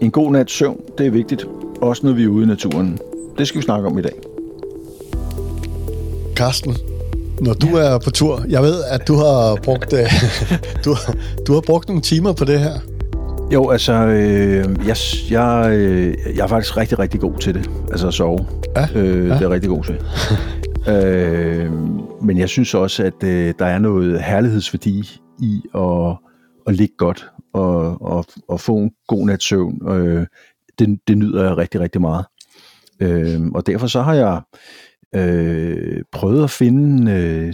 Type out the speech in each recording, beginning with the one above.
En god nats søvn, det er vigtigt. Også når vi er ude i naturen. Det skal vi snakke om i dag. Karsten, når du er på tur, jeg ved, at du har brugt, øh, du, du har brugt nogle timer på det her. Jo, altså, øh, jeg, jeg, øh, jeg er faktisk rigtig, rigtig god til det. Altså at sove. Ja, øh, ja. Det er jeg rigtig god til. øh, men jeg synes også, at øh, der er noget herlighedsværdi i at, at ligge godt og, og, og få en god nat søvn. Øh, det, det nyder jeg rigtig, rigtig meget. Øh, og derfor så har jeg øh, prøvet at finde øh,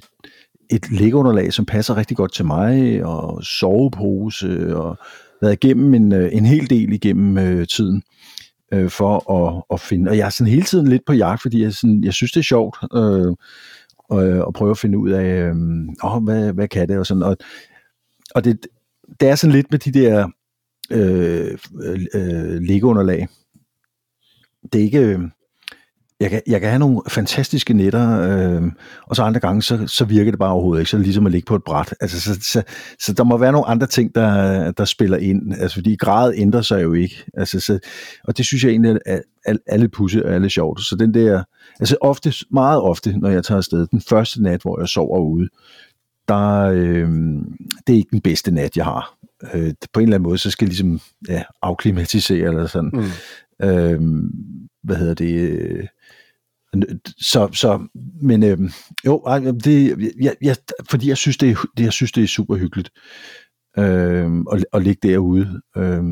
et lægeunderlag, som passer rigtig godt til mig, og sovepose, og været igennem en, øh, en hel del igennem øh, tiden øh, for at, at finde. Og jeg er sådan hele tiden lidt på jagt, fordi jeg, sådan, jeg synes, det er sjovt øh, og, øh, og prøve at finde ud af, øh, åh, hvad, hvad kan det, og sådan. Og, og det, det er sådan lidt med de der øh, øh, liggeunderlag. Det er ikke... Øh, jeg kan, jeg kan have nogle fantastiske netter, øh, og så andre gange, så, så virker det bare overhovedet ikke. Så er det ligesom at ligge på et bræt. Altså, så, så, så der må være nogle andre ting, der, der spiller ind. Altså, fordi grad ændrer sig jo ikke. Altså, så, og det synes jeg egentlig er, er, er lidt pusse og er lidt sjovt. Så den der, altså ofte, meget ofte, når jeg tager afsted, den første nat, hvor jeg sover ude, der, øh, det er ikke den bedste nat, jeg har. Øh, på en eller anden måde, så skal jeg ligesom ja, afklimatisere eller sådan. Mm. Øh, hvad hedder det? Øh, så, så men øh, jo, det, jeg, jeg, fordi jeg synes, det er, jeg synes, det er super hyggeligt øh, at, at ligge derude. Øh,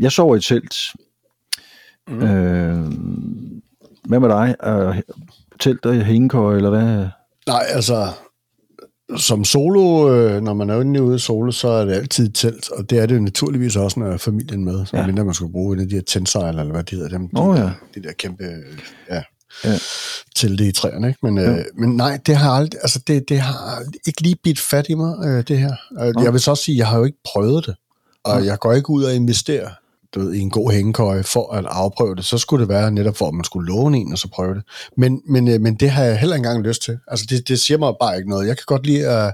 jeg sover i telt. Mm. Øh, hvad med dig? Øh, telt og hængekøje, eller hvad? Nej, altså, som solo, øh, når man er inde ude solo, så er det altid et telt, og det er det jo naturligvis også, når familien med, så ja. mindre man skulle bruge en af de her tændsejl, eller hvad de hedder dem, de, oh, ja. de der kæmpe, ja, ja. til det i træerne, ikke? Men, ja. øh, men nej, det har aldrig, altså det, det har ikke lige bidt fat i mig, øh, det her. Ja. Jeg vil så også sige, jeg har jo ikke prøvet det, og ja. jeg går ikke ud og investere du ved, i en god hængekøje for at afprøve det, så skulle det være netop for, at man skulle låne en og så prøve det. Men, men, øh, men det har jeg heller ikke engang lyst til. Altså det, det siger mig bare ikke noget. Jeg kan godt lide, uh, jeg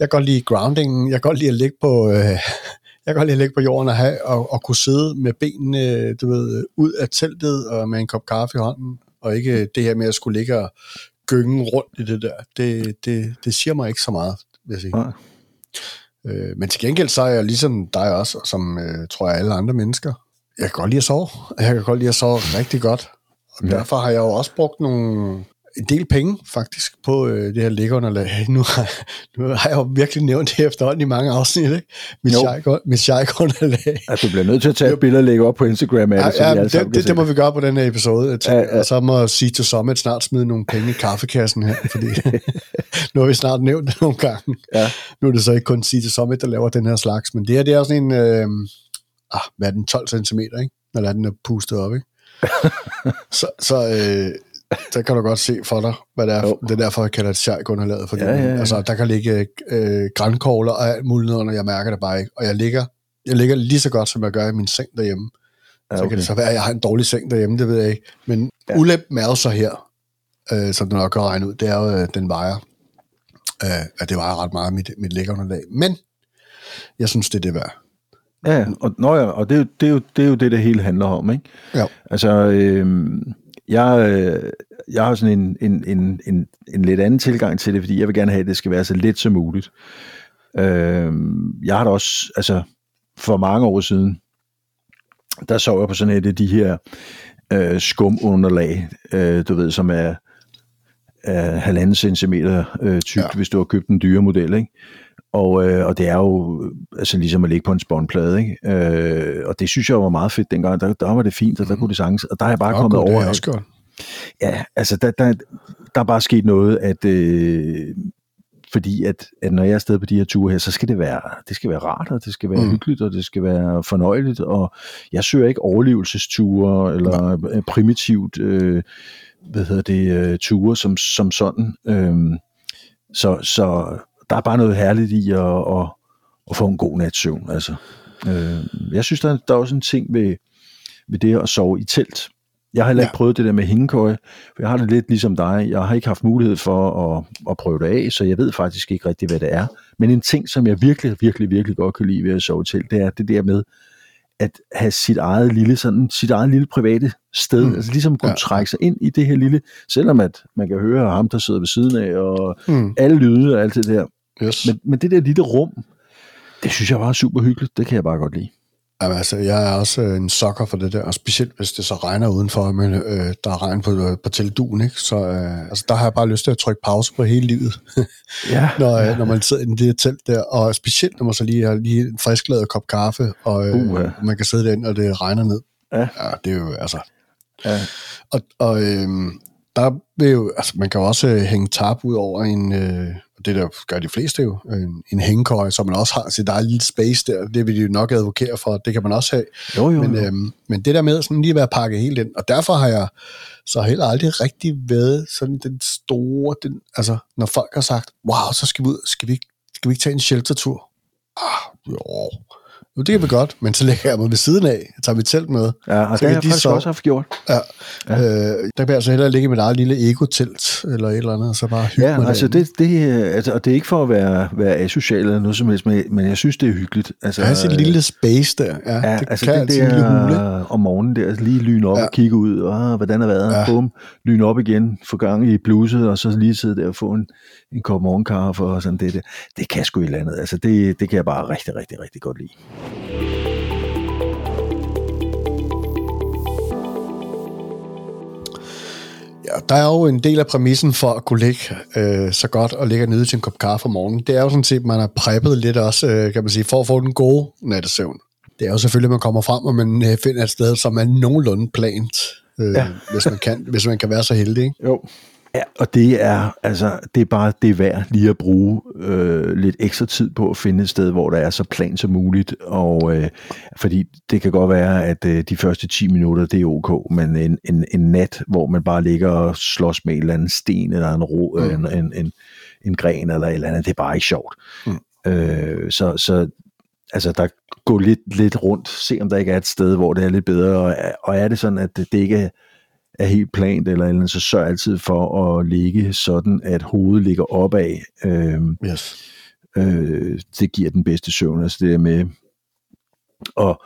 kan godt lide grounding, jeg kan godt lide at ligge på, uh, jeg kan godt lide at ligge på jorden og, have, og, og kunne sidde med benene du ved, ud af teltet og med en kop kaffe i hånden, og ikke det her med at skulle ligge og gynge rundt i det der. Det, det, det siger mig ikke så meget, vil jeg sige. Nej. Øh, men til gengæld så er jeg ligesom dig også, som øh, tror jeg alle andre mennesker. Jeg kan godt lide at sove. Jeg kan godt lide at sove rigtig godt. Og ja. derfor har jeg jo også brugt nogle, en del penge faktisk på øh, det her liggeunderlag. Nu har, nu har jeg jo virkelig nævnt det efterhånden i mange afsnit, ikke? Mit, mit shike-underlag. Altså, du bliver nødt til at tage et billede og lægge op på Instagram af ja, det, så ja, vi alle det, det, det, må vi gøre på den her episode. Ja, ja. Og så må sige til Summit snart smide nogle penge i kaffekassen her, fordi nu har vi snart nævnt det nogle gange. Ja. Nu er det så ikke kun sige til Summit, der laver den her slags, men det her det er sådan en, øh, ah, hvad er den, 12 cm, ikke? når den er pustet op. Ikke? så så øh, der kan du godt se for dig, hvad det er. Jo. Det er derfor, jeg kalder det sjejkunderlaget. Fordi ja, ja, ja. Altså, der kan ligge øh, grænkogler og alt muligt når jeg mærker det bare ikke. Og jeg ligger, jeg ligger lige så godt, som jeg gør i min seng derhjemme. Ja, okay. Så kan det så være, at jeg har en dårlig seng derhjemme, det ved jeg ikke. Men ja. ulempen er jo så her, øh, som du nok kan regne ud, det er jo, øh, den vejer. Øh, at det vejer ret meget, mit, mit liggeunderlag. Men jeg synes, det er det værd. Ja, og, nå ja, og det, er jo, det, er jo, det er jo det, det hele handler om, ikke? Ja. Altså, øh, jeg, øh, jeg har sådan en, en, en, en, en lidt anden tilgang til det, fordi jeg vil gerne have, at det skal være så let som muligt. Øh, jeg har da også, altså for mange år siden, der så jeg på sådan et af de her øh, skumunderlag, øh, du ved, som er, er halvanden centimeter øh, tykt, ja. hvis du har købt en dyre model, ikke? Og, øh, og det er jo altså ligesom at ligge på en spåndplade, ikke? Øh, og det synes jeg var meget fedt dengang. Der, der var det fint, og der kunne det sagtens. Og der er jeg bare kommet God, over. Det også godt. Ja, altså der, der, der er bare sket noget, at øh, fordi at, at når jeg er afsted på de her ture her, så skal det være, det skal være rart, og det skal være mm. hyggeligt, og det skal være fornøjeligt, og jeg søger ikke overlevelsesture, eller ja. primitivt, øh, hvad hedder det, øh, ture som, som sådan. Øh, så, så der er bare noget herligt i at, at, at få en god nats søvn. Altså. Øh, jeg synes, der, der er også en ting ved, ved det at sove i telt. Jeg har heller ikke ja. prøvet det der med hængekøje, for jeg har det lidt ligesom dig. Jeg har ikke haft mulighed for at, at prøve det af, så jeg ved faktisk ikke rigtig, hvad det er. Men en ting, som jeg virkelig, virkelig, virkelig godt kan lide ved at sove i telt, det er det der med, at have sit eget lille, sådan, sit eget lille private sted, mm. altså ligesom kunne ja. trække sig ind i det her lille, selvom at man kan høre ham, der sidder ved siden af, og mm. alle lyde og alt det der. Yes. Men, men det der lille rum, det synes jeg var super hyggeligt, det kan jeg bare godt lide. Jamen, altså, jeg er også øh, en sokker for det der, og specielt hvis det så regner udenfor, men øh, der er regn på, øh, på teleduen, ikke? så øh, altså, der har jeg bare lyst til at trykke pause på hele livet, ja, når, øh, ja. når man sidder i det telt der, og specielt når man så lige har lige en friskladet kop kaffe, og øh, uh, ja. man kan sidde derinde, og det regner ned. Ja. ja det er jo, altså... Ja. Og, og øh, der vil jo, altså, man kan jo også hænge tab ud over en... Øh, det der gør de fleste jo, en, en hængekøj, så man også har sit eget lille space der, det vil de jo nok advokere for, det kan man også have. Jo, jo, men, jo. Øhm, men det der med sådan lige at være pakket helt ind, og derfor har jeg så heller aldrig rigtig været sådan den store, den, altså når folk har sagt, wow, så skal vi ud, skal vi, skal vi ikke tage en sheltertur? Ah, jo, jo, det kan vi godt, men så lægger jeg mig ved siden af. Jeg tager mit telt med. Ja, og så det har jeg faktisk så... også haft gjort. Ja. ja. Øh, der kan jeg altså hellere ligge i mit eget lille ego-telt, eller et eller andet, og så bare hygge ja, mig altså det, det, altså, og det er ikke for at være, være asocial eller noget som helst, men, men jeg synes, det er hyggeligt. Altså, jeg har sit lille space der. Ja, ja det altså kan det der lille hule. om morgenen der, lige lyne op ja. og kigge ud, og hvordan er været, ja. bum, lyne op igen, få gang i bluset, og så lige sidde der og få en, en kop morgenkaffe og sådan det, det. Det kan sgu et eller andet. Altså det, det kan jeg bare rigtig, rigtig, rigtig godt lide. Ja, der er jo en del af præmissen for at kunne ligge øh, så godt og ligge og nyde til en kop kaffe om morgenen. Det er jo sådan set, at man har preppet lidt også, øh, kan man sige, for at få den gode nattesøvn. Det er jo selvfølgelig, at man kommer frem, og man øh, finder et sted, som er nogenlunde plant, øh, ja. hvis, man kan, hvis man kan være så heldig. Ikke? Jo. Ja, og det er, altså, det er bare det er værd lige at bruge øh, lidt ekstra tid på at finde et sted, hvor der er så plan som muligt. Og, øh, fordi det kan godt være, at øh, de første 10 minutter, det er ok, men en, en, en nat, hvor man bare ligger og slås med en eller anden sten, eller en, ro, mm. en, en, en, en gren, eller et eller andet, det er bare ikke sjovt. Mm. Øh, så, så altså, der går lidt, lidt rundt, se om der ikke er et sted, hvor det er lidt bedre, og, og er det sådan, at det, det ikke er er helt plant eller eller så sørg altid for at ligge sådan, at hovedet ligger opad. Øh, yes. øh, det giver den bedste søvn, altså det er med. Og,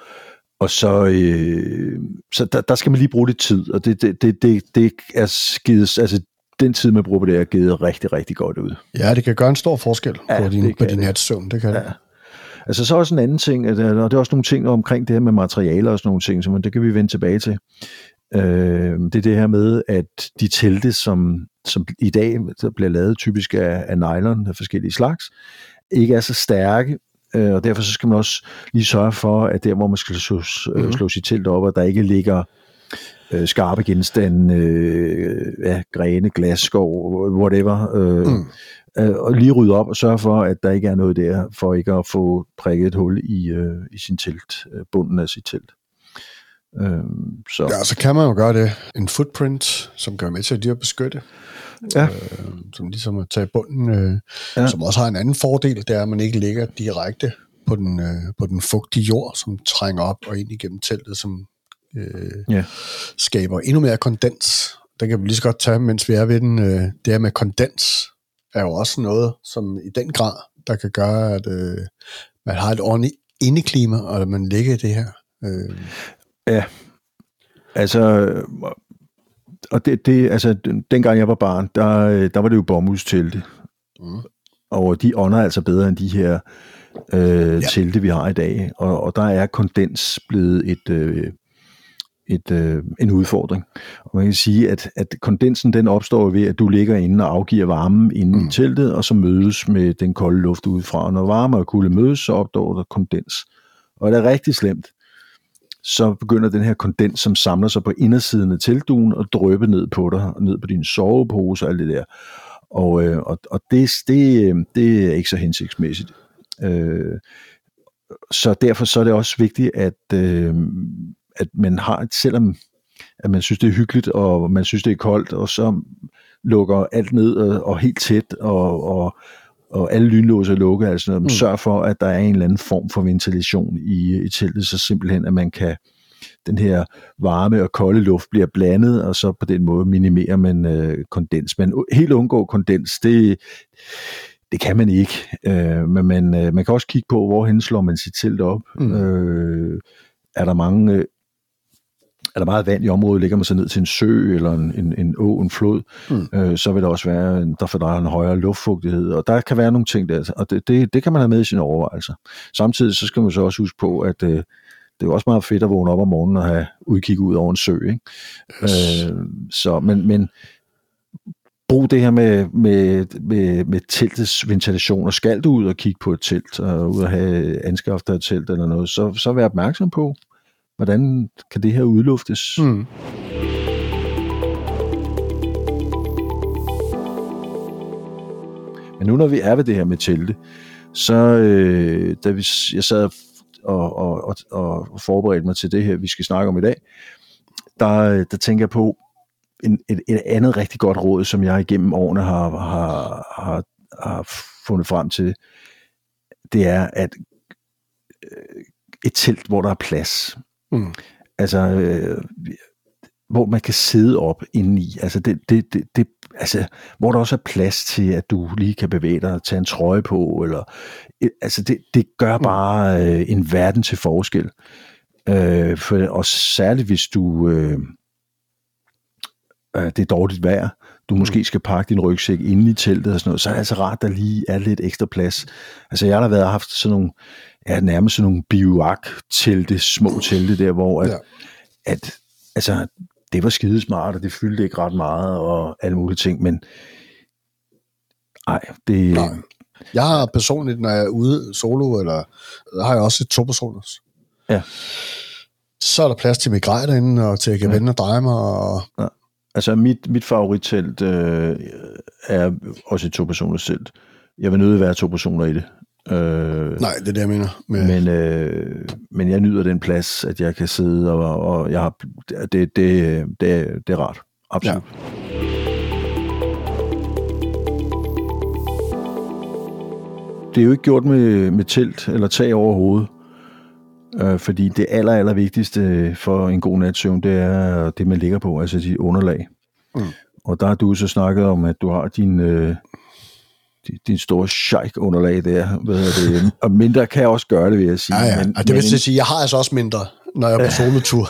og så, øh, så der, der skal man lige bruge lidt tid, og det, det, det, det, det er givet, altså den tid, man bruger på det, er givet rigtig, rigtig godt ud. Ja, det kan gøre en stor forskel ja, på din, på din natsøvn, det kan ja. det. Altså så er også en anden ting, og det er også nogle ting omkring det her med materialer og sådan nogle ting, så det kan vi vende tilbage til. Øh, det er det her med, at de telte, som, som i dag der bliver lavet typisk af, af nylon af forskellige slags, ikke er så stærke, øh, og derfor så skal man også lige sørge for, at der, hvor man skal slå, mm-hmm. slå sit telt op, at der ikke ligger øh, skarpe genstande, øh, ja, grene, glasskov, whatever, øh, mm. øh, og lige rydde op og sørge for, at der ikke er noget der, for ikke at få prikket et hul i, øh, i sin telt, øh, bunden af sit telt. Øhm, så. Ja, så kan man jo gøre det. En footprint, som gør med til at de at beskytte. Ja. Øh, som ligesom at tage bunden, øh, ja. som også har en anden fordel, det er, at man ikke ligger direkte på den, øh, på den fugtige jord, som trænger op og ind igennem teltet, som øh, ja. skaber endnu mere kondens. Den kan vi lige så godt tage, mens vi er ved den. Øh, det her med kondens er jo også noget, som i den grad, der kan gøre, at øh, man har et ordentligt indeklima, og at man ligger i det her. Øh, Ja, altså, og det, det, altså, dengang jeg var barn, der, der var det jo bomuldstelte. Mm. Og de ånder altså bedre end de her øh, ja. telte, vi har i dag. Og, og der er kondens blevet et, øh, et, øh, en udfordring. Og man kan sige, at, at kondensen den opstår ved, at du ligger inde og afgiver varme inde mm. i teltet, og så mødes med den kolde luft udefra. Og når varme og kulde mødes, så opstår der kondens. Og det er rigtig slemt så begynder den her kondens, som samler sig på indersiden af teltduen og drøbe ned på dig, og ned på din sovepose og alt det der. Og, øh, og, og det, det, øh, det er ikke så hensigtsmæssigt. Øh, så derfor så er det også vigtigt, at, øh, at man har, et, selvom at man synes, det er hyggeligt, og man synes, det er koldt, og så lukker alt ned og, og helt tæt, og, og, og alle lynlåse er lukket, altså noget, mm. sørg for, at der er en eller anden form for ventilation i, i teltet, så simpelthen, at man kan, den her varme og kolde luft bliver blandet, og så på den måde minimerer man øh, kondens. Men helt undgå kondens, det, det kan man ikke. Øh, men man, øh, man kan også kigge på, hvorhen slår man sit telt op. Mm. Øh, er der mange øh, er der meget vand i området, ligger man så ned til en sø eller en, en, en å, en flod, mm. øh, så vil der også være, en, der, der en højere luftfugtighed, og der kan være nogle ting der, og det, det, det kan man have med i sine overvejelser. Samtidig så skal man så også huske på, at øh, det er også meget fedt at vågne op om morgenen og have udkig ud over en sø. Ikke? Yes. Øh, så, men, men brug det her med, med, med, med teltets ventilation, og skal du ud og kigge på et telt, og ud og have anskaftet et telt eller noget, så, så vær opmærksom på, hvordan kan det her udluftes. Mm. Men nu når vi er ved det her med telte, så øh, da vi, jeg sad og, og, og, og forberedte mig til det her, vi skal snakke om i dag, der, der tænker jeg på en, et, et andet rigtig godt råd, som jeg igennem årene har, har, har, har fundet frem til. Det er, at øh, et telt, hvor der er plads. Mm. Altså, øh, hvor man kan sidde op indeni. Altså, det, det, det, det, altså, hvor der også er plads til, at du lige kan bevæge dig og tage en trøje på. Eller, altså, det, det gør mm. bare øh, en verden til forskel. Øh, for, og særligt hvis du... Øh, øh, det er dårligt vejr, du mm. måske skal pakke din rygsæk inde i teltet og sådan noget, så er det altså rart, der lige er lidt ekstra plads. Altså jeg har da været haft sådan nogle, ja, nærmest sådan nogle bivak-telte, små telte der, hvor at, ja. at altså, det var skidesmart, og det fyldte ikke ret meget, og alle mulige ting, men ej, det... Nej. Jeg har personligt, når jeg er ude solo, eller har jeg også et to-personers. Ja. Så er der plads til migrejder derinde, og til at jeg kan ja. vende og dreje mig, og ja. Altså mit, mit favorittelt øh, er også et to-personers telt. Jeg vil nødt være to personer i det. Øh, Nej, det er det, jeg mener. Med... Men, øh, men jeg nyder den plads, at jeg kan sidde, og, og jeg har, det, det, det, det er rart. Absolut. Ja. Det er jo ikke gjort med, med telt eller tag over hovedet. Øh, fordi det aller, aller vigtigste for en god natsøvn, det er det, man ligger på, altså de underlag. Mm. Og der har du så snakket om, at du har din, øh, din, store sheik-underlag der. Hvad det? Og mindre kan jeg også gøre det, vil jeg sige. Ja, ja. Men, og det vil men, sige, jeg har altså også mindre, når jeg er på solotur.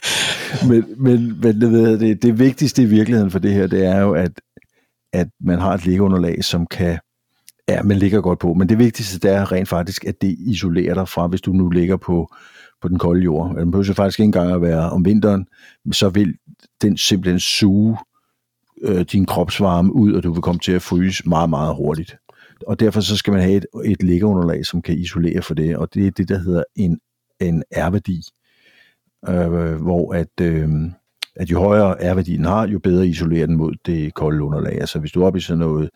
men men, men det, ved det, det vigtigste i virkeligheden for det her, det er jo, at, at man har et liggeunderlag, som kan Ja, man ligger godt på, men det vigtigste det er rent faktisk, at det isolerer dig fra, hvis du nu ligger på, på den kolde jord. Den behøver faktisk ikke engang at være om vinteren, så vil den simpelthen suge øh, din kropsvarme ud, og du vil komme til at fryse meget, meget hurtigt. Og derfor så skal man have et, et liggeunderlag, som kan isolere for det, og det er det, der hedder en, en R-værdi, øh, hvor at, øh, at jo højere R-værdien har, jo bedre isolerer den mod det kolde underlag. Altså hvis du er oppe i sådan noget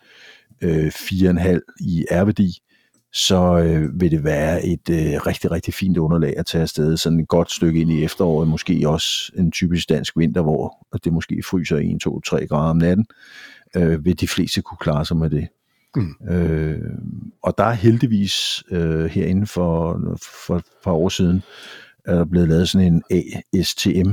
øh, 4,5 i R-værdi, så øh, vil det være et øh, rigtig, rigtig fint underlag at tage afsted. Sådan et godt stykke ind i efteråret, måske også en typisk dansk vinter, hvor det måske fryser 1, 2, 3 grader om natten, øh, vil de fleste kunne klare sig med det. Mm. Øh, og der er heldigvis øh, herinde for, for et par år siden, er der blevet lavet sådan en ASTM.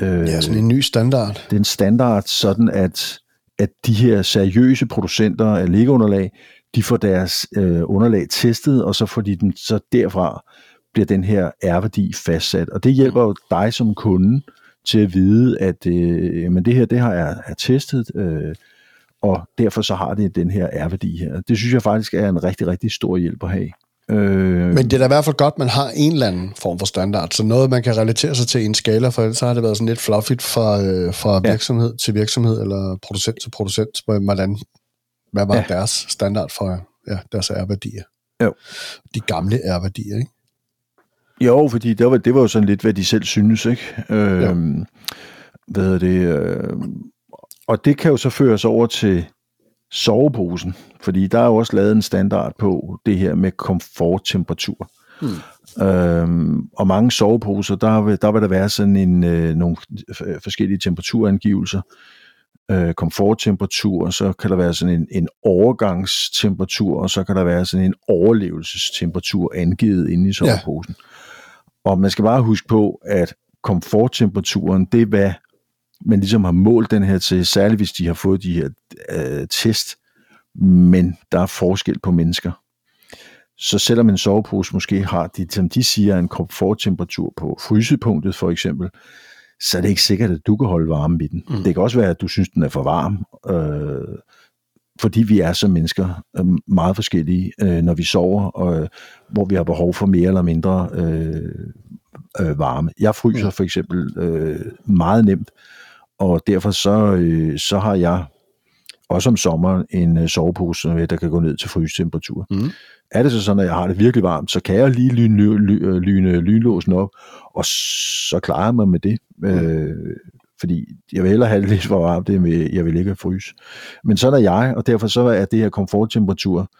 Øh, ja, sådan en ny standard. Det er en standard, sådan at at de her seriøse producenter af liggeunderlag, de får deres øh, underlag testet, og så får de den, så derfra bliver den her R-værdi fastsat. Og det hjælper jo dig som kunde til at vide, at øh, men det her det har jeg er testet, øh, og derfor så har det den her R-værdi her. Det synes jeg faktisk er en rigtig, rigtig stor hjælp at have. Øh, Men det er da i hvert fald godt, man har en eller anden form for standard, så noget, man kan relatere sig til i en skala, for ellers har det været sådan lidt fluffigt fra, øh, fra ja. virksomhed til virksomhed, eller producent til producent, hvordan, hvad var ja. deres standard for ja, deres R-værdier? Jo. De gamle R-værdier, ikke? Jo, fordi det var, det var jo sådan lidt, hvad de selv synes, ikke? Øh, hvad hedder det? Øh, og det kan jo så føres over til soveposen, fordi der er jo også lavet en standard på det her med komforttemperatur. Hmm. Øhm, og mange soveposer, der vil, der vil der være sådan en, øh, nogle forskellige temperaturangivelser. Øh, komforttemperatur, så kan der være sådan en, en overgangstemperatur, og så kan der være sådan en overlevelsestemperatur angivet inde i soveposen. Ja. Og man skal bare huske på, at komforttemperaturen, det er hvad man ligesom har målt den her til, særligt hvis de har fået de her øh, test, men der er forskel på mennesker. så selvom en sovepose måske har, de, som de siger, en komforttemperatur på frysepunktet for eksempel, så er det ikke sikkert, at du kan holde varme i den. Mm. Det kan også være, at du synes, den er for varm, øh, fordi vi er som mennesker øh, meget forskellige, øh, når vi sover, og, øh, hvor vi har behov for mere eller mindre øh, øh, varme. Jeg fryser for eksempel øh, meget nemt, og derfor så, øh, så har jeg også om sommeren en øh, sovepose, der kan gå ned til frysetemperatur. Mm. Er det så sådan, at jeg har det virkelig varmt, så kan jeg lige lyne, lyne, lyne lynlåsen op, og så klarer jeg mig med det. Mm. Øh, fordi jeg vil hellere have det lidt for varmt, det med, jeg vil ikke fryse. Men sådan er jeg, og derfor så er det her komforttemperatur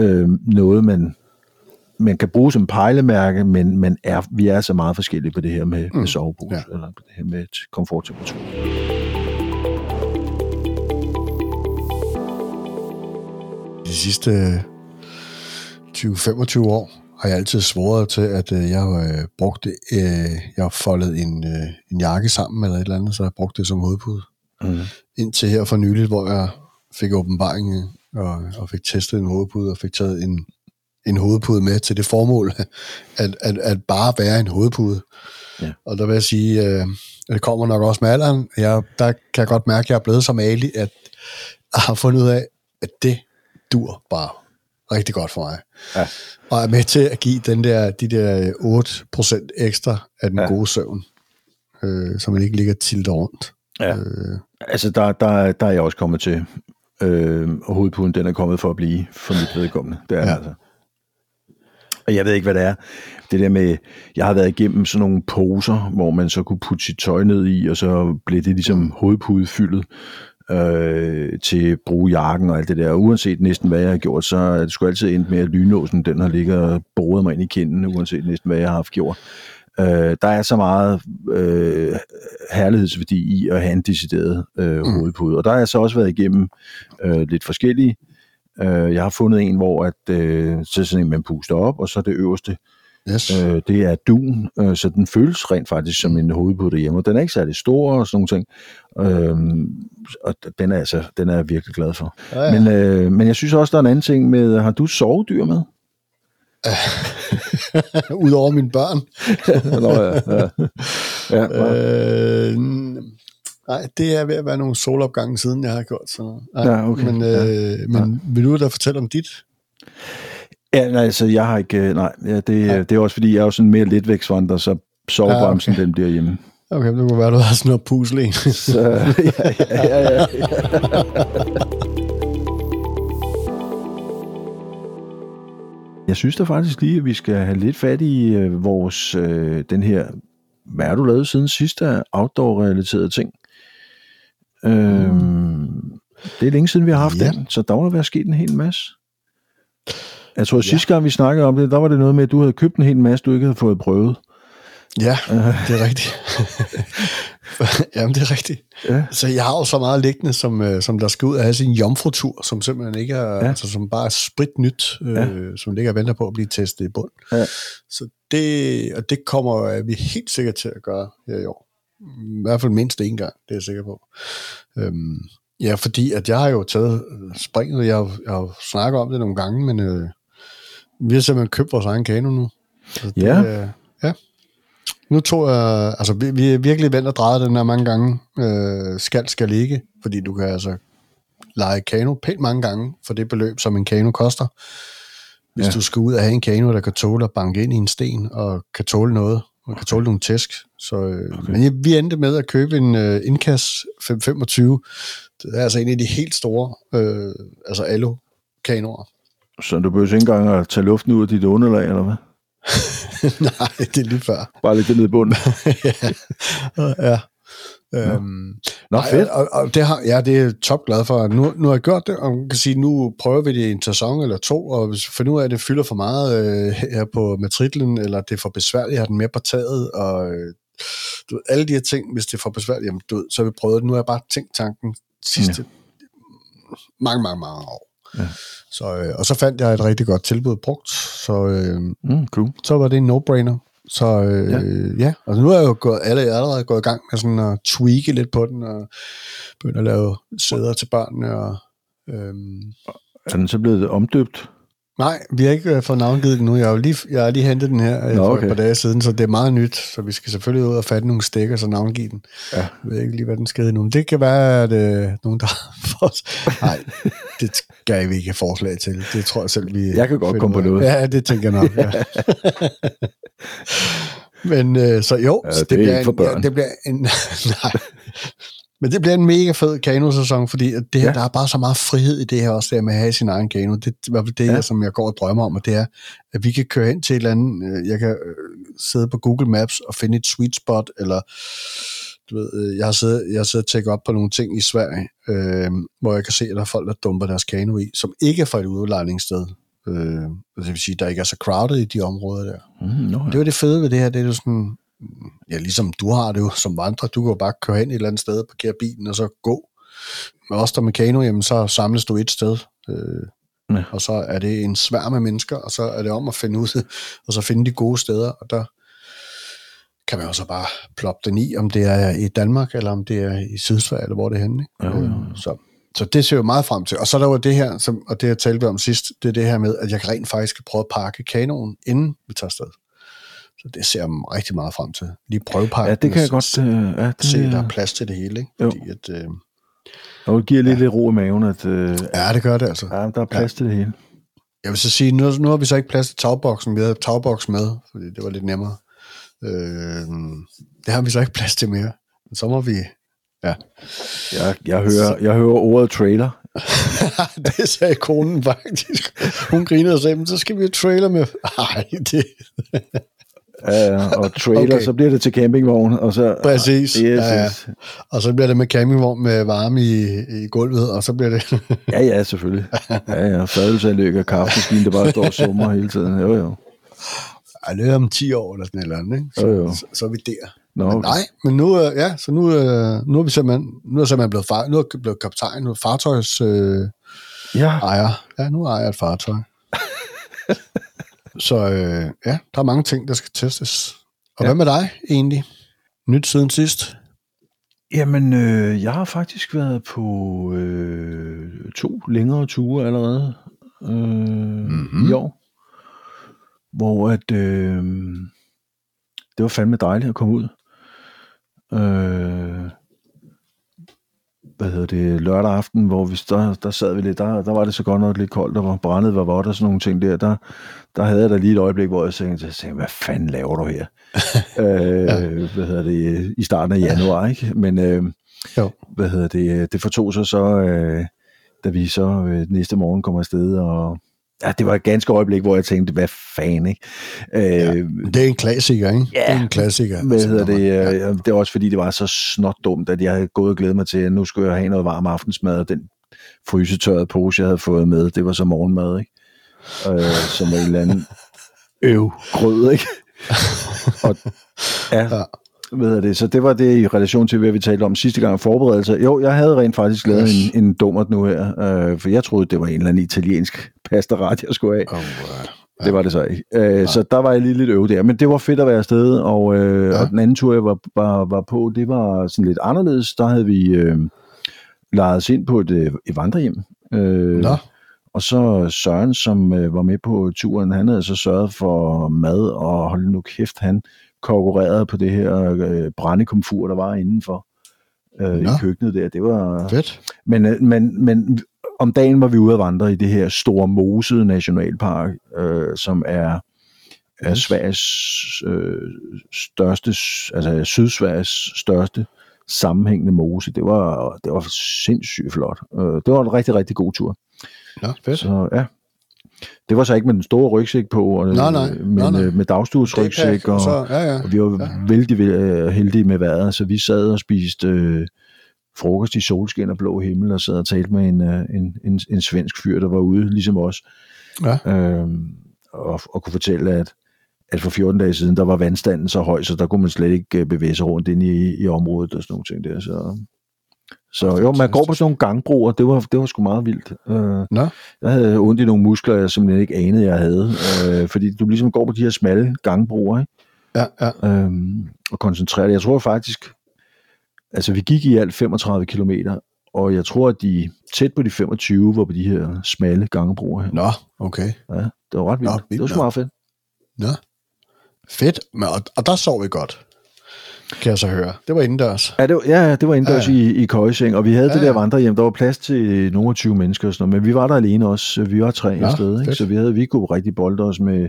øh, noget, man, man kan bruge som pejlemærke, men man er, vi er så meget forskellige på det her med, mm. med sovepose, ja. eller på det her med komforttemperatur. De sidste 20-25 år har jeg altid svoret til, at øh, jeg har øh, brugt det, øh, jeg har foldet en, øh, en jakke sammen eller et eller andet, så jeg har brugt det som hovedpude. Mm. Indtil her for nylig, hvor jeg fik åbenbaring og, og fik testet en hovedpude og fik taget en, en hovedpude med til det formål, at, at, at bare være en hovedpude. Ja. Og der vil jeg sige, øh, at det kommer nok også med alderen. Jeg, der kan jeg godt mærke, at jeg er blevet så malig, at jeg har fundet ud af, at det dur bare rigtig godt for mig. Ja. Og er med til at give den der, de der 8% ekstra af den ja. gode søvn, øh, så man ikke ligger tilt rundt. Ja. Øh. Altså, der, der, der er jeg også kommet til. Øh, og hovedpuden, den er kommet for at blive for mit vedkommende. Det er ja. altså. Og jeg ved ikke, hvad det er. Det der med, jeg har været igennem sådan nogle poser, hvor man så kunne putte sit tøj ned i, og så blev det ligesom hovedpudefyldet øh, til at bruge jakken og alt det der. Og uanset næsten hvad jeg har gjort, så er det sgu altid endt med, at lynlåsen den har ligget og boret mig ind i kinden, uanset næsten hvad jeg har haft gjort. Øh, der er så meget øh, herlighedsværdi i at have en decideret øh, mm. hovedpude. Og der har jeg så også været igennem øh, lidt forskellige. Øh, jeg har fundet en, hvor at, øh, så sådan en, man puster op, og så det øverste Yes. Øh, det er dun, øh, så den føles rent faktisk som en hovedpude derhjemme, og den er ikke særlig stor og sådan nogle ting. Øh, og den er, altså, den er jeg virkelig glad for. Ja, ja. Men, øh, men jeg synes også, der er en anden ting med, har du sovedyr med? Udover mine børn. Nå, ja, ja. ja, øh, nej, det er ved at være nogle solopgange siden, jeg har gjort. Så, nej, ja, okay. Men, øh, ja. men ja. vil du da fortælle om dit? Ja, nej, altså, jeg har ikke, øh, nej, ja, det, ja. det er også fordi, jeg er jo sådan mere lidt væksvandrer, så sovebremsen, ja, okay. den bliver hjemme. Okay, det kunne være, du har sådan noget pusle så, ja, ja, ja, ja. Jeg synes da faktisk lige, at vi skal have lidt fat i øh, vores, øh, den her, hvad har du lavet siden sidste outdoor-relaterede ting? Øhm, mm. Det er længe siden, vi har haft ja. den, så der må være sket en hel masse. Jeg tror, at ja. sidste gang vi snakkede om det, der var det noget med, at du havde købt en hel masse, du ikke havde fået prøvet. Ja, det er rigtigt. Jamen, det er rigtigt. Ja. Så jeg har jo så meget liggende, som, øh, som der skal ud af have sin jomfrutur, som simpelthen ikke er, ja. altså som bare er sprit nyt, øh, ja. som ligger og venter på at blive testet i bund. Ja. Så det, og det kommer vi helt sikkert til at gøre her i år. I hvert fald mindst en gang, det er jeg sikker på. Øhm, ja, fordi at jeg har jo taget springet, jeg har, jeg har snakket om det nogle gange, men øh, vi har simpelthen købt vores egen kano nu. Så det, ja. Øh, ja. Nu tror jeg, altså vi, vi er virkelig vendt og drejet den her mange gange. Øh, skal skal ligge, fordi du kan altså lege kano pænt mange gange for det beløb, som en kano koster. Hvis ja. du skal ud og have en kano, der kan tåle at banke ind i en sten, og kan tåle noget, og kan tåle nogle tæsk. Så, øh, okay. Men vi endte med at købe en uh, Incas 525. Det er altså en af de helt store, øh, altså alu kanoer. Så du behøver ikke engang at tage luften ud af dit underlag, eller hvad? Nej, det er lige før. Bare lidt ned i bunden. ja. ja. Øhm, Nå, fedt. Og, og det har, ja, det er top glad for. Nu, nu har jeg gjort det, og man kan sige, nu prøver vi det i en sæson eller to, og hvis vi finder ud af, at det fylder for meget øh, her på matriklen, eller det er for besværligt, at have den mere på taget, og øh, du ved, alle de her ting, hvis det er for besværligt, jamen, du ved, så har vi prøvet det. Nu har jeg bare tænkt tanken sidste ja. mange, mange, mange år. Ja. Så, øh, og så fandt jeg et rigtig godt tilbud brugt, så, øh, mm, cool. så var det en no-brainer. Så øh, ja, ja altså nu er jeg jo gået, alle, allerede gået i gang med sådan at tweake lidt på den, og begynde at lave sæder til børnene. Og, øh, er den så blevet omdøbt? Nej, vi har ikke øh, fået navngivet den nu. Jeg har, lige, jeg har lige hentet den her øh, Nå, okay. for et par dage siden, så det er meget nyt. Så vi skal selvfølgelig ud og fatte nogle stikker, så navngive den. Ja. Jeg ved ikke lige, hvad den skal nu. Det kan være, at øh, nogen, der får... Nej, det skal vi ikke have forslag til. Det tror jeg selv, vi... Jeg kan godt komme på noget. Ja, det tænker jeg nok. Ja. Men øh, så jo, ja, det, det, bliver en, ja, det bliver en... nej, men det bliver en mega fed kanosæson, fordi det her, ja. der er bare så meget frihed i det her også, der med at have sin egen kano. Det er i hvert fald det, ja. her, som jeg går og drømmer om, og det er, at vi kan køre hen til et eller andet, øh, jeg kan øh, sidde på Google Maps og finde et sweet spot, eller du ved, øh, jeg har siddet, jeg har siddet og tjekket op på nogle ting i Sverige, øh, hvor jeg kan se, at der er folk, der dumper deres kano i, som ikke er fra et udlejningssted. Øh, det vil sige, der ikke er så crowded i de områder der. Mm, no, ja. Det var det fede ved det her, det er jo sådan, ja, ligesom du har det jo som vandrer, du kan jo bare køre hen et eller andet sted, parkere bilen og så gå. Med os der med kano, jamen så samles du et sted, øh, ja. og så er det en svær med mennesker, og så er det om at finde ud, og så finde de gode steder, og der kan man jo så bare ploppe den i, om det er i Danmark, eller om det er i Sydsverige, eller hvor det er henne. Ikke? Ja, ja, ja. Så, så det ser jo meget frem til. Og så er der jo det her, som, og det jeg talte om sidst, det er det her med, at jeg rent faktisk prøve at pakke kanoen, inden vi tager afsted. Så det ser jeg rigtig meget frem til. Lige prøvepakken. Ja, det kan jeg godt... Uh, ja, det, se, der er plads til det hele. Ikke? Fordi jo. at, uh, og det giver lidt, ja. lidt ro i maven. At, uh, ja, det gør det altså. Ja, der er plads ja. til det hele. Jeg vil så sige, nu, nu har vi så ikke plads til tagboksen. Vi havde tagboks med, fordi det var lidt nemmere. Uh, det har vi så ikke plads til mere. Men så må vi... Ja. Jeg, jeg, hører, jeg hører ordet trailer. det sagde konen faktisk. Hun grinede og sagde, men så skal vi have trailer med. Nej, det... Uh, og trailer, okay. så bliver det til campingvogn. Og så, Præcis. Yes, ja, ja. Og så bliver det med campingvogn med varme i, i gulvet, og så bliver det... ja, ja, selvfølgelig. Ja, ja. Fadelsanlæg og kaffemaskine, der bare står og summer hele tiden. Jo, jo. Ja, det er om 10 år eller sådan eller andet, ikke? Så, jo, jo. Så, så, er vi der. Nå, men nej, men nu, øh, ja, så nu, øh, nu er vi simpelthen, nu er simpelthen blevet, far, nu er blevet kaptajn, nu er fartøjs øh, ja. ejer. Ja, nu ejer jeg et fartøj. Så øh, ja, der er mange ting, der skal testes. Og ja. hvad med dig egentlig? Nyt siden sidst? Jamen, øh, jeg har faktisk været på øh, to længere ture allerede øh, mm-hmm. i år. Hvor at øh, det var fandme dejligt at komme ud. Øh, hvad hedder det, lørdag aften, hvor vi, der, der sad vi lidt, der, der var det så godt nok lidt koldt, der var brændet var vådt og sådan nogle ting der, der, der havde jeg da lige et øjeblik, hvor jeg tænkte, jeg tænkte hvad fanden laver du her? øh, ja. Hvad hedder det, i starten af januar, ikke? Men, øh, jo. hvad hedder det, det fortog sig så, øh, da vi så øh, næste morgen kommer afsted, og Ja, det var et ganske øjeblik, hvor jeg tænkte, hvad fanden, ikke? Øh, ja, det er en klassiker, ikke? Ja, det er en klassiker. Hvad hedder det? Ja. Det er også fordi, det var så snot dumt, at jeg havde gået og glædet mig til, at nu skulle jeg have noget varm aftensmad, og den frysetørrede pose, jeg havde fået med, det var så morgenmad, ikke? Øh, som en eller anden øv grød, ikke? og, ja, ja hvad det? Så det var det i relation til, hvad vi talte om sidste gang, forberedelse. Jo, jeg havde rent faktisk lavet yes. en, en dummert nu her, øh, for jeg troede, det var en eller anden italiensk pastaret, jeg skulle af. Oh, wow. Det var det så ikke. Øh, ja. Så der var jeg lige lidt øve der. Men det var fedt at være afsted, og, øh, ja. og den anden tur, jeg var, var, var på, det var sådan lidt anderledes. Der havde vi øh, lejet os ind på et, øh, et vandrehjem. Øh, Nå. Og så Søren, som øh, var med på turen, han havde så sørget for mad, og hold nu kæft, han konkurrerede på det her øh, brændekomfur, der var indenfor øh, i køkkenet der. Det var fedt. Men, øh, men, men om dagen var vi ude at vandre i det her store Mose Nationalpark, øh, som er, er Sveriges øh, største, altså Sydsveriges største sammenhængende mose. Det var, det var sindssygt flot. Øh, det var en rigtig, rigtig god tur. Ja, fedt. Så ja, det var så ikke med den store rygsæk på, og, nej, nej, men nej, nej. med dagstuesrygsæk, og, så, ja, ja. og vi var ja. vældig øh, heldige med vejret, så vi sad og spiste øh, frokost i solskin og blå himmel, og sad og talte med en, øh, en, en, en svensk fyr, der var ude, ligesom os, ja. øhm, og, og kunne fortælle, at at for 14 dage siden, der var vandstanden så høj, så der kunne man slet ikke øh, bevæge sig rundt ind i, i området og sådan nogle ting der. Så, så jo, man går på sådan nogle gangbroer, det var, det var sgu meget vildt. Øh, Nå. Jeg havde ondt i nogle muskler, jeg simpelthen ikke anede, jeg havde. Øh, fordi du ligesom går på de her smalle gangbroer, ikke? Ja, ja. Øhm, og koncentrerer Jeg tror faktisk, altså vi gik i alt 35 kilometer, og jeg tror, at de tæt på de 25 var på de her smalle gangebroer her. Nå, okay. Ja, det var ret vildt. Nå, det vildt var sgu meget fedt. Nå. Fedt. Men, og, og der sov vi godt, kan jeg så høre. Det var indendørs. Ja, det var, ja, ja, det var indendørs Ja, ja, ja. i, i køjeseng, og vi havde ja, Ja, det der ja. vandrehjem. Der var plads til nogle af 20 mennesker og sådan noget, men vi var der alene også. Vi var tre Nå, afsted, ikke? så vi, havde, vi kunne rigtig bolde os med,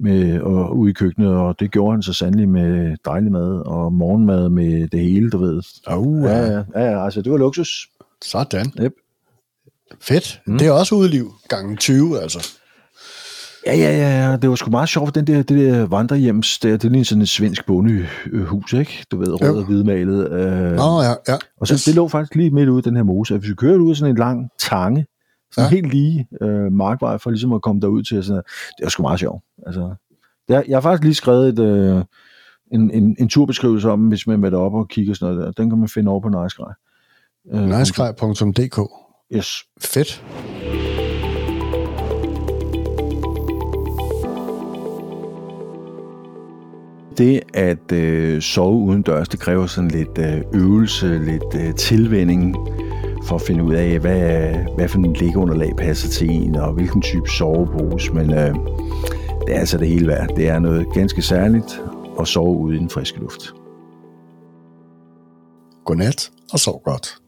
med og ude i køkkenet, og det gjorde han så sandelig med dejlig mad og morgenmad med det hele, du ved. Uh, Ja, ja, ja, ja altså det var luksus. Sådan. Yep. Fedt. Mm. Det er også udeliv. Gangen 20, altså. Ja, ja, ja, ja, det var sgu meget sjovt, den der, det der vandrehjems, der, det lignede sådan et svensk bondehus, ikke? Du ved, rød og hvidmalet. Øh, Nå, ja, ja. Og så, Yes. det lå faktisk lige midt ude i den her mose. Hvis vi kørte ud af sådan en lang tange, sådan Ja. helt lige øh, markvej, for ligesom at komme derud til, sådan det var sgu meget sjovt. Altså, jeg, jeg har faktisk lige skrevet et, øh, en, en, en turbeskrivelse om, hvis man er med op og kigger sådan noget der. Den kan man finde over på Nicegrej. Øh, Nicegrej.dk. Yes. Fedt. Det at øh, sove uden dørs, det kræver sådan lidt øh, øvelse, lidt øh, tilvænning for at finde ud af, hvad, hvad for en liggeunderlag passer til en, og hvilken type sovepose. Men øh, det er altså det hele værd. Det er noget ganske særligt at sove ude i den friske luft. Godnat og sov godt.